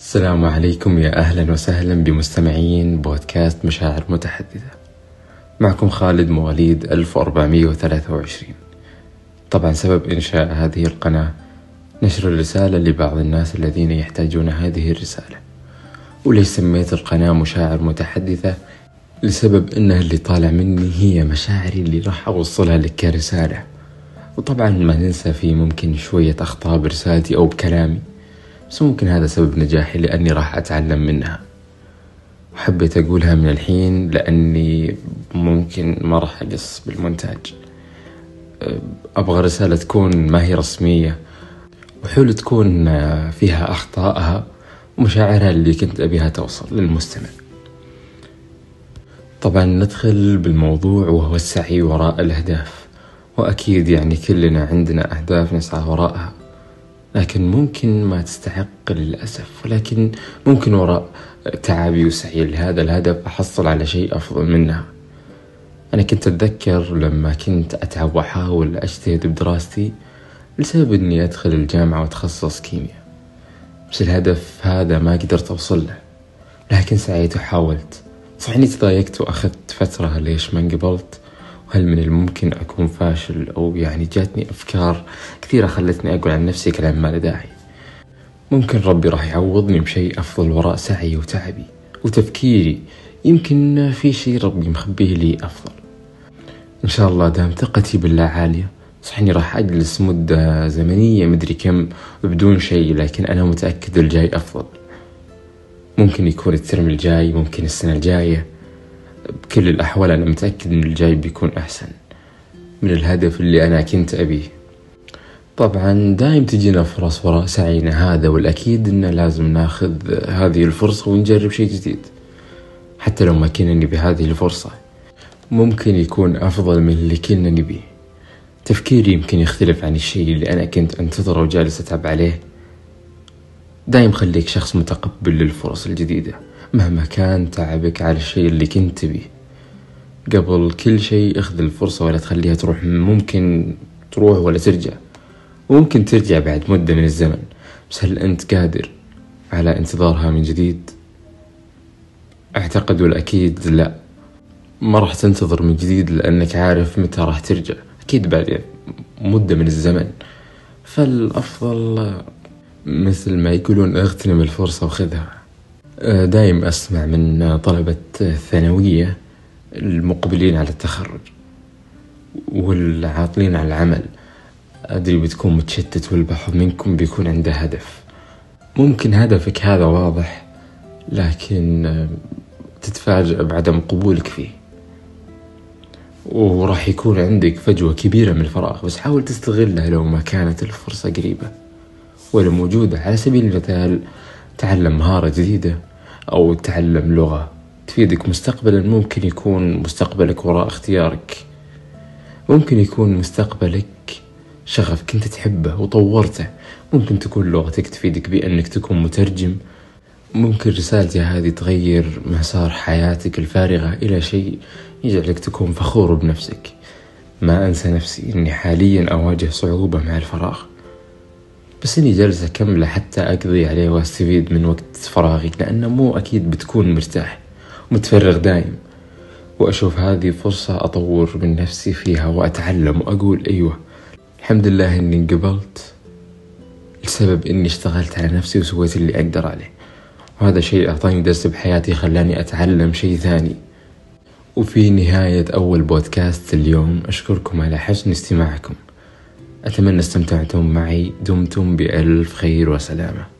السلام عليكم يا أهلا وسهلا بمستمعين بودكاست مشاعر متحدثة. معكم خالد مواليد 1423 طبعا سبب إنشاء هذه القناة نشر الرسالة لبعض الناس الذين يحتاجون هذه الرسالة. وليش سميت القناة مشاعر متحدثة لسبب إنها اللي طالع مني هي مشاعري اللي راح أوصلها لك كرسالة. وطبعا ما ننسى في ممكن شوية أخطاء برسالتي أو بكلامي. بس ممكن هذا سبب نجاحي لأني راح أتعلم منها. وحبيت أقولها من الحين لأني ممكن ما راح أقص بالمونتاج. أبغى رسالة تكون ما هي رسمية وحلو تكون فيها أخطائها ومشاعرها اللي كنت أبيها توصل للمستمع. طبعا ندخل بالموضوع وهو السعي وراء الأهداف وأكيد يعني كلنا عندنا أهداف نسعى وراءها. لكن ممكن ما تستحق للأسف ولكن ممكن وراء تعبي وسعي لهذا الهدف أحصل على شيء أفضل منها أنا كنت أتذكر لما كنت أتعب وأحاول أجتهد بدراستي لسبب أني أدخل الجامعة وأتخصص كيمياء. بس الهدف هذا ما قدرت أوصل له. لكن سعيت وحاولت. صح إني تضايقت وأخذت فترة ليش ما انقبلت. وهل من الممكن أكون فاشل أو يعني جاتني أفكار كثيرة خلتني أقول عن نفسي كلام ما له داعي؟ ممكن ربي راح يعوضني بشيء أفضل وراء سعي وتعبي وتفكيري. يمكن في شيء ربي مخبيه لي أفضل. إن شاء الله دام ثقتي بالله عالية صح إني راح أجلس مدة زمنية مدري كم بدون شيء لكن أنا متأكد الجاي أفضل. ممكن يكون الترم الجاي ممكن السنة الجاية. بكل الأحوال أنا متأكد إن الجاي بيكون أحسن من الهدف اللي أنا كنت أبيه. طبعا دايم تجينا فرص وراء سعينا هذا والأكيد إنه لازم ناخذ هذه الفرصة ونجرب شيء جديد. حتى لو ما كنا نبي هذه الفرصة ممكن يكون أفضل من اللي كنا نبيه تفكيري يمكن يختلف عن الشيء اللي أنا كنت أنتظره وجالس أتعب عليه. دايم خليك شخص متقبل للفرص الجديدة. مهما كان تعبك على الشيء اللي كنت تبيه. قبل كل شيء اخذ الفرصة ولا تخليها تروح. ممكن تروح ولا ترجع. وممكن ترجع بعد مدة من الزمن. بس هل أنت قادر على انتظارها من جديد؟ أعتقد والأكيد لا. ما راح تنتظر من جديد لأنك عارف متى راح ترجع. أكيد بعد مدة من الزمن. فالأفضل مثل ما يقولون اغتنم الفرصة وخذها. دايم أسمع من طلبة الثانوية المقبلين على التخرج والعاطلين على العمل. أدري بتكون متشتت والبعض منكم بيكون عنده هدف. ممكن هدفك هذا واضح لكن تتفاجأ بعدم قبولك فيه. وراح يكون عندك فجوة كبيرة من الفراغ بس حاول تستغلها لو ما كانت الفرصة قريبة. ولا موجودة على سبيل المثال تعلم مهارة جديدة. أو تعلم لغة. تفيدك مستقبلا ممكن يكون مستقبلك وراء اختيارك. ممكن يكون مستقبلك شغف كنت تحبه وطورته. ممكن تكون لغتك تفيدك بأنك تكون مترجم. ممكن رسالتي هذه تغير مسار حياتك الفارغة إلى شيء يجعلك تكون فخور بنفسك. ما أنسى نفسي أني حاليا أواجه صعوبة مع الفراغ. بس إني جالس اكمله حتى أقضي عليه وأستفيد من وقت فراغي لأنه مو أكيد بتكون مرتاح متفرغ دايم. وأشوف هذه فرصة أطور من نفسي فيها وأتعلم وأقول أيوه الحمد لله إني انقبلت لسبب إني اشتغلت على نفسي وسويت اللي أقدر عليه. وهذا شيء أعطاني درس بحياتي خلاني أتعلم شيء ثاني. وفي نهاية أول بودكاست اليوم أشكركم على حسن استماعكم. أتمنى استمتعتم معي دمتم بألف خير وسلامة.